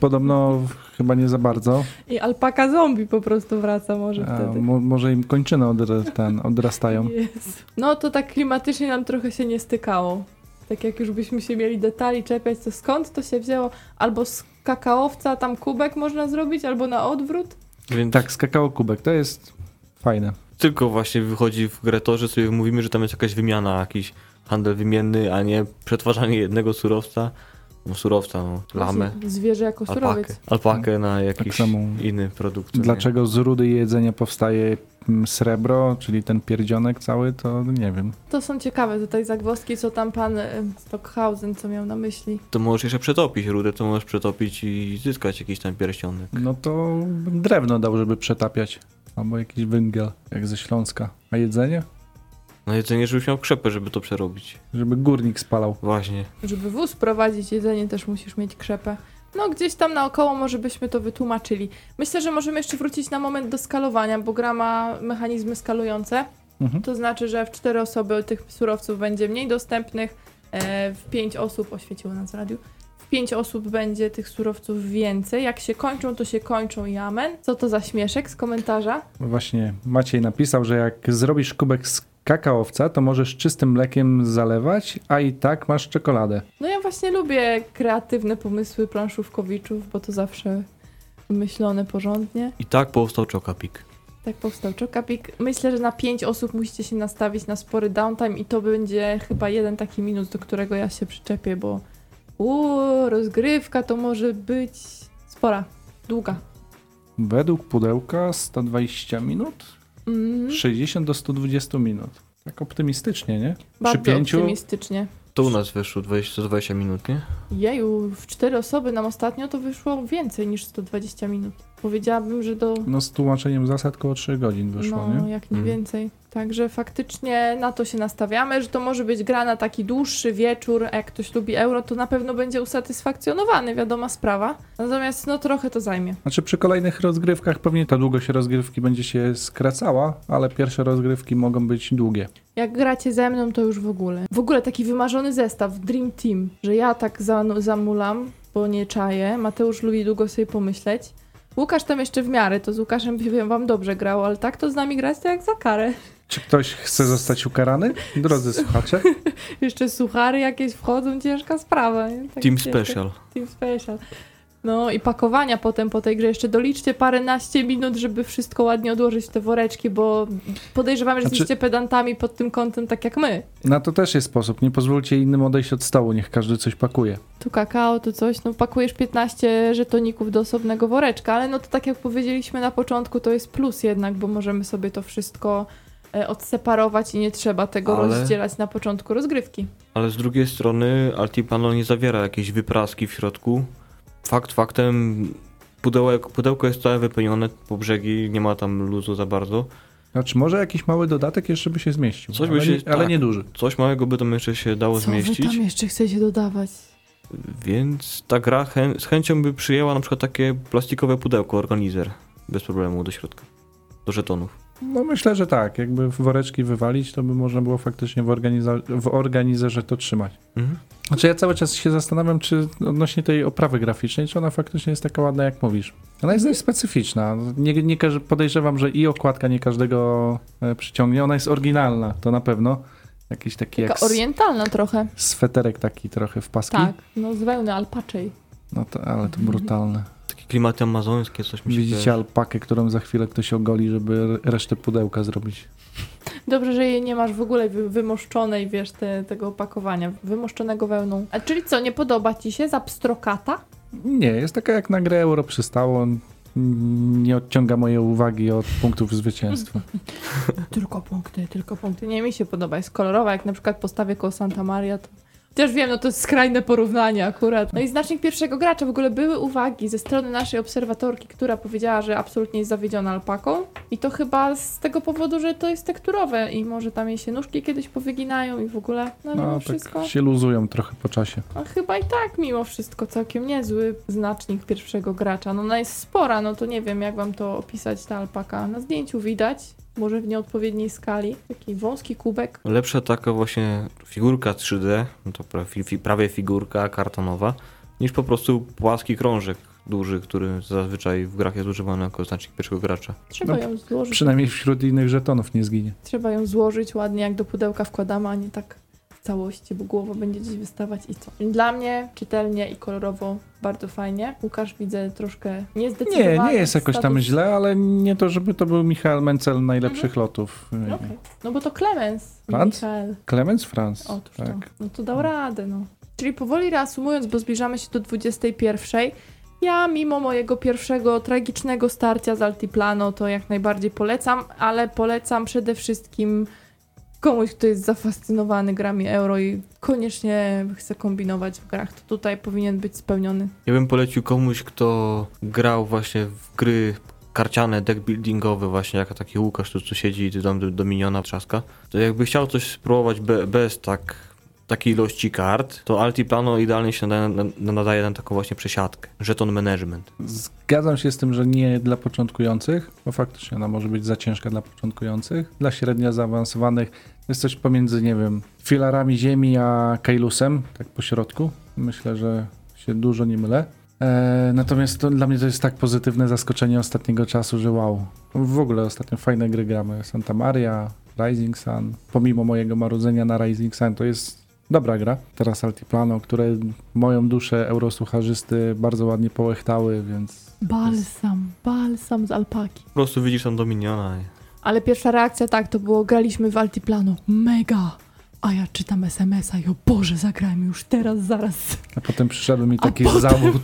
Podobno chyba nie za bardzo. I alpaka zombie po prostu wraca może A, wtedy. mo, może im kończyny odra, ten, odrastają. Jest. No to tak klimatycznie nam trochę się nie stykało. Tak jak już byśmy się mieli detali czepiać, to skąd to się wzięło? Albo z kakaowca tam kubek można zrobić, albo na odwrót? Więc Tak, z kakao kubek, to jest fajne. tylko właśnie wychodzi w grę to, że sobie mówimy, że tam jest jakaś wymiana, jakiś handel wymienny, a nie przetwarzanie jednego surowca, no surowca, no, lamę, Zwierzę jako alpakę, surowiec. alpakę na jakiś samo. inny produkt. nie? Dlaczego z rudy jedzenia powstaje mm, srebro, czyli ten pierdzionek cały, to nie wiem. To są ciekawe tutaj zagwozdki, co tam pan y, Stockhausen, co miał na myśli. To możesz jeszcze przetopić rudę, to możesz przetopić i zyskać jakiś tam pierścionek. No to bym drewno dał, żeby przetapiać. Albo jakiś węgiel, jak ze Śląska. A jedzenie? No jedzenie, żebyś miał krzepę, żeby to przerobić. Żeby górnik spalał. Właśnie. Żeby wóz prowadzić jedzenie, też musisz mieć krzepę. No, gdzieś tam naokoło może byśmy to wytłumaczyli. Myślę, że możemy jeszcze wrócić na moment do skalowania, bo gra ma mechanizmy skalujące. Mhm. To znaczy, że w cztery osoby tych surowców będzie mniej dostępnych, e, w pięć osób, oświeciło nas w radiu, w pięć osób będzie tych surowców więcej. Jak się kończą, to się kończą i amen. Co to za śmieszek z komentarza? Właśnie Maciej napisał, że jak zrobisz kubek z kakaowca, to możesz czystym mlekiem zalewać, a i tak masz czekoladę. No ja właśnie lubię kreatywne pomysły planszówkowiczów, bo to zawsze wymyślone porządnie. I tak powstał Chocapik. Tak powstał Chocapik. Myślę, że na pięć osób musicie się nastawić na spory downtime i to będzie chyba jeden taki minus, do którego ja się przyczepię, bo uuu, rozgrywka to może być spora, długa. Według pudełka 120 minut, Mm, 60 do 120 minut. Tak optymistycznie, nie? bardzo pięciu? optymistycznie. To u nas wyszło 20, 20 minut, nie? Jeju, w cztery osoby nam ostatnio to wyszło więcej niż 120 minut. Powiedziałabym, że do No z tłumaczeniem zasad koło 3 godzin wyszło, no, nie? jak nie Mhm. więcej. Także faktycznie na to się nastawiamy, że to może być gra na taki dłuższy wieczór, a jak ktoś lubi euro, to na pewno będzie usatysfakcjonowany, wiadoma sprawa. Natomiast no trochę to zajmie. Znaczy przy kolejnych rozgrywkach pewnie ta długość rozgrywki będzie się skracała, ale pierwsze rozgrywki mogą być długie. Jak gracie ze mną, to już w ogóle. W ogóle taki wymarzony zestaw, Dream Team, że ja tak za, zamulam, bo nie czaję. Mateusz lubi długo sobie pomyśleć. Łukasz tam jeszcze w miarę, to z Łukaszem by wam dobrze grał, ale tak to z nami grać to jak za karę. Czy ktoś chce zostać ukarany? Drodzy słuchacze, Jeszcze suchary jakieś wchodzą, ciężka sprawa. Nie? Tak Team ciężko. Special. Team Special. No i pakowania potem po tej grze. Jeszcze doliczcie paręnaście minut, żeby wszystko ładnie odłożyć w te woreczki, bo podejrzewam, że Znaczy- jesteście pedantami pod tym kątem, tak jak my. na to też jest sposób. Nie pozwólcie innym odejść od stołu, niech każdy coś pakuje. Tu kakao, tu coś, no pakujesz 15 żetoników do osobnego woreczka, ale no to tak jak powiedzieliśmy na początku, to jest plus jednak, bo możemy sobie to wszystko odseparować i nie trzeba tego Ale- rozdzielać na początku rozgrywki. Ale z drugiej strony Altipano nie zawiera jakiejś wypraski w środku. Fakt faktem, pudełek, pudełko jest całe wypełnione po brzegi, nie ma tam luzu za bardzo. Znaczy może jakiś mały dodatek jeszcze by się zmieścił, Coś by ale, się- nie, ale tak. nie duży. Coś małego by tam jeszcze się dało Co zmieścić. tam jeszcze chcecie dodawać? Więc ta gra chę z chęcią by przyjęła na przykład takie plastikowe pudełko, organizer, bez problemu do środka, do żetonów. No myślę, że tak. Jakby woreczki wywalić, to by można było faktycznie w, organiza- w organizerze to trzymać. Mhm. Znaczy ja cały czas się zastanawiam, czy odnośnie tej oprawy graficznej, czy ona faktycznie jest taka ładna, jak mówisz. Ona jest dość specyficzna. Nie, nie podejrzewam, że i okładka nie każdego e, przyciągnie. Ona jest oryginalna, to na pewno. Jakiś taki jak Taka s- orientalna trochę. sweterek taki trochę w paski. Tak, no z wełny alpaczej. No to, ale to brutalne. Klimaty amazońskie, coś mi się Widzicie kojarzy. alpakę, którą za chwilę ktoś ogoli, żeby resztę pudełka zrobić. Dobrze, że jej nie masz w ogóle wy, wymoszczonej, wiesz, te, tego opakowania, wymoszczonego wełną. A czyli co, nie podoba ci się za pstrokata? Nie, jest taka jak na grę euro przystało. Nie odciąga mojej uwagi od punktów zwycięstwa. Tylko punkty, tylko punkty. Nie, mi się podoba, jest kolorowa, jak na przykład postawię koło Santa Maria, to... Chociaż wiem, no to jest skrajne porównanie akurat. No i znacznik pierwszego gracza. W ogóle były uwagi ze strony naszej obserwatorki, która powiedziała, że absolutnie jest zawiedziona alpaką. I to chyba z tego powodu, że to jest tekturowe i może tam jej się nóżki kiedyś powyginają i w ogóle, no mimo No, wszystko. tak się luzują trochę po czasie. A chyba i tak mimo wszystko całkiem niezły znacznik pierwszego gracza. No ona jest spora, no to nie wiem jak wam to opisać ta alpaka. Na zdjęciu widać, może w nieodpowiedniej skali. Taki wąski kubek. Lepsza taka właśnie figurka 3D, no to prawie figurka kartonowa, niż po prostu płaski krążek duży, który zazwyczaj w grach jest używany jako znacznik pierwszego gracza. Trzeba No, ją złożyć. Przynajmniej wśród innych żetonów nie zginie. Trzeba ją złożyć ładnie, jak do pudełka wkładamy, a nie tak w całości, bo głowa będzie gdzieś wystawać i co. Dla mnie czytelnie i kolorowo bardzo fajnie. Łukasz widzę troszkę Nie, niezdecydowany. nie jest jakoś tam status- źle, ale nie to, żeby to był Michael Mencel najlepszych lotów. No Okej. No bo to Clemens. nie Franz? Michael. Clemens Franz. Otóż to. tak. No to dał radę, no. Czyli powoli reasumując, bo zbliżamy się do 21. Ja mimo mojego pierwszego tragicznego starcia z Altiplano to jak najbardziej polecam, ale polecam przede wszystkim komuś, kto jest zafascynowany grami euro i koniecznie chce kombinować w grach. To tutaj powinien być spełniony. Ja bym polecił komuś, kto grał właśnie w gry karciane, deck buildingowe, właśnie jak taki Łukasz tu, tu siedzi i ty tam do, do miniona trzaska, to jakby chciał coś spróbować be, bez tak, takiej ilości kart, to Altiplano idealnie się nadaje na, nadaje na taką właśnie przesiadkę. Żeton management. Zgadzam się z tym, że nie dla początkujących, bo faktycznie ona może być za ciężka dla początkujących. Dla średnio zaawansowanych jest coś pomiędzy, nie wiem, filarami ziemi a Kailusem, tak po środku. Myślę, że się dużo nie mylę. E, natomiast to, dla mnie to jest tak pozytywne zaskoczenie ostatniego czasu, że wow. W ogóle ostatnio fajne gry gramy. Santa Maria, Rising Sun. Pomimo mojego marudzenia na Rising Sun, to jest dobra gra. Teraz Altiplano, które moją duszę eurosłucharzysty bardzo ładnie połechtały, więc Balsam, balsam z alpaki. Po prostu widzisz tam do miniona. i- Ale pierwsza reakcja tak, to było graliśmy w Altiplano. Mega! A ja czytam SMS-a i o Boże, zagrajmy już teraz, zaraz. a potem przyszedł mi taki potem- zawód.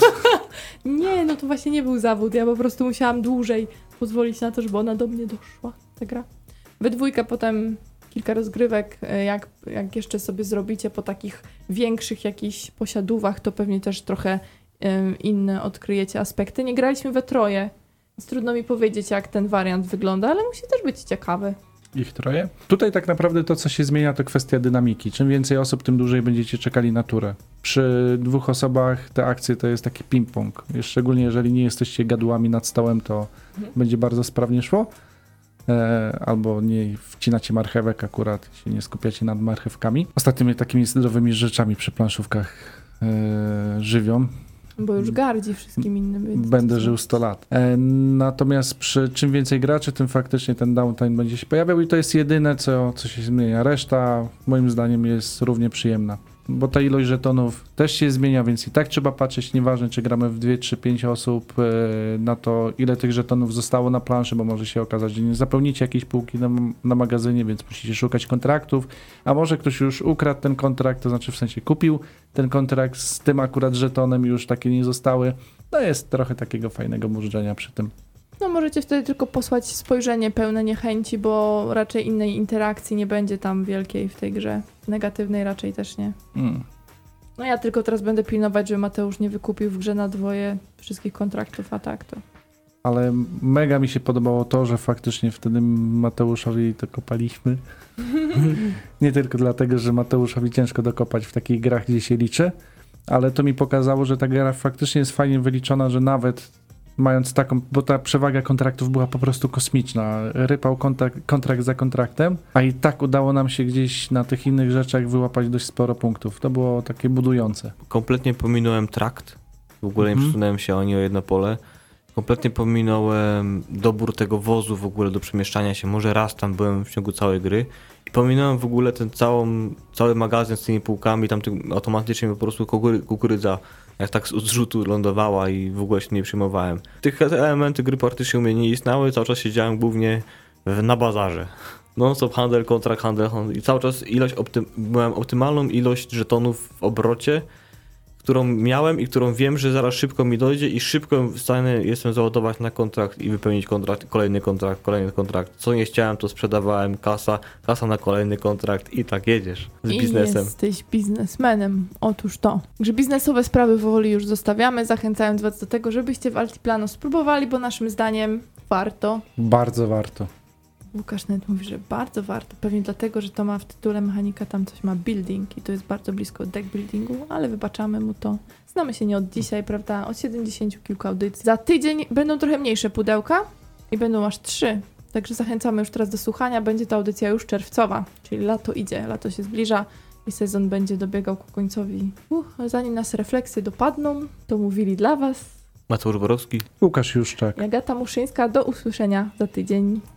Nie, no to właśnie nie był zawód. Ja po prostu musiałam dłużej pozwolić na to, żeby ona do mnie doszła, ta gra. We dwójkę potem kilka rozgrywek, e, jak, jak jeszcze sobie zrobicie po takich większych jakichś posiadówach, to pewnie też trochę inne odkryjecie aspekty. Nie graliśmy we troje. Więc Trudno mi powiedzieć, jak ten wariant wygląda, ale musi też być ciekawy. Ich troje. Tutaj tak naprawdę to, co się zmienia, to kwestia dynamiki. Czym więcej osób, tym dłużej będziecie czekali na turę. Przy dwóch osobach te akcje to jest taki ping-pong. Szczególnie jeżeli nie jesteście gadłami nad stołem, to Mhm. będzie bardzo sprawnie szło. E, albo nie wcinacie marchewek akurat, się nie skupiacie nad marchewkami. Ostatnimi takimi zdrowymi rzeczami przy planszówkach e, żywią. Bo już gardzi wszystkim innym. Będę żył 100 lat. E, natomiast przy czym więcej graczy, tym faktycznie ten downtime będzie się pojawiał i to jest jedyne, co, co się zmienia. Reszta moim zdaniem jest równie przyjemna. Bo ta ilość żetonów też się zmienia, więc i tak trzeba patrzeć, nieważne czy gramy w 2, 3, 5 osób, e, na to ile tych żetonów zostało na planszy, bo może się okazać, że nie zapełnicie jakiejś półki na, na magazynie, więc musicie szukać kontraktów, a może ktoś już ukradł ten kontrakt, to znaczy w sensie kupił ten kontrakt z tym akurat żetonem i już takie nie zostały. No jest trochę takiego fajnego murzenia przy tym. No możecie wtedy tylko posłać spojrzenie pełne niechęci, bo raczej innej interakcji nie będzie tam wielkiej w tej grze. Negatywnej raczej też nie. Mm. No ja tylko teraz będę pilnować, żeby Mateusz nie wykupił w grze na dwoje wszystkich kontraktów, a tak to. Ale mega mi się podobało to, że faktycznie wtedy Mateuszowi to kopaliśmy. nie tylko dlatego, że Mateuszowi ciężko dokopać w takich grach, gdzie się liczy, ale to mi pokazało, że ta gra faktycznie jest fajnie wyliczona, że nawet mając taką, bo ta przewaga kontraktów była po prostu kosmiczna. Rypał kontrakt, kontrakt za kontraktem, a i tak udało nam się gdzieś na tych innych rzeczach wyłapać dość sporo punktów. To było takie budujące. Kompletnie pominąłem trakt. W ogóle nie Mhm. przesunąłem się ani o jedno pole. Kompletnie pominąłem dobór tego wozu w ogóle do przemieszczania się. Może raz tam byłem w ciągu całej gry. I pominąłem w ogóle ten całą, cały magazyn z tymi półkami. Tam automatycznie po prostu kukury, kukurydza jak tak z odrzutu lądowała i w ogóle się nie przyjmowałem. Tych elementy gry praktycznie u mnie nie istniały. Cały czas siedziałem głównie w, na bazarze. Non-stop handel, kontrakt, handel, handel. I cały czas ilość, optym, optymalną ilość żetonów w obrocie, którą miałem i którą wiem, że zaraz szybko mi dojdzie i szybko w stanie jestem załadować na kontrakt i wypełnić kontrakt, kolejny kontrakt, kolejny kontrakt. Co nie chciałem, to sprzedawałem, kasa, kasa na kolejny kontrakt i tak jedziesz z I biznesem. jesteś biznesmenem. Otóż to. Także biznesowe sprawy powoli już zostawiamy, zachęcając Was do tego, żebyście w Altiplano spróbowali, bo naszym zdaniem warto. Bardzo warto. Łukasz nawet mówi, że bardzo warto. Pewnie dlatego, że to ma w tytule mechanika, tam coś ma building i to jest bardzo blisko deck buildingu, ale wybaczamy mu to. Znamy się nie od dzisiaj, prawda? Od 70 kilku audycji. Za tydzień będą trochę mniejsze pudełka i będą aż trzy. Także zachęcamy już teraz do słuchania. Będzie to audycja już czerwcowa, czyli lato idzie, lato się zbliża i sezon będzie dobiegał ku końcowi. Uch, zanim nas refleksje dopadną, to mówili dla Was Mateusz Borowski. Łukasz Juszczak. i Agata Muszyńska. Do usłyszenia za tydzień.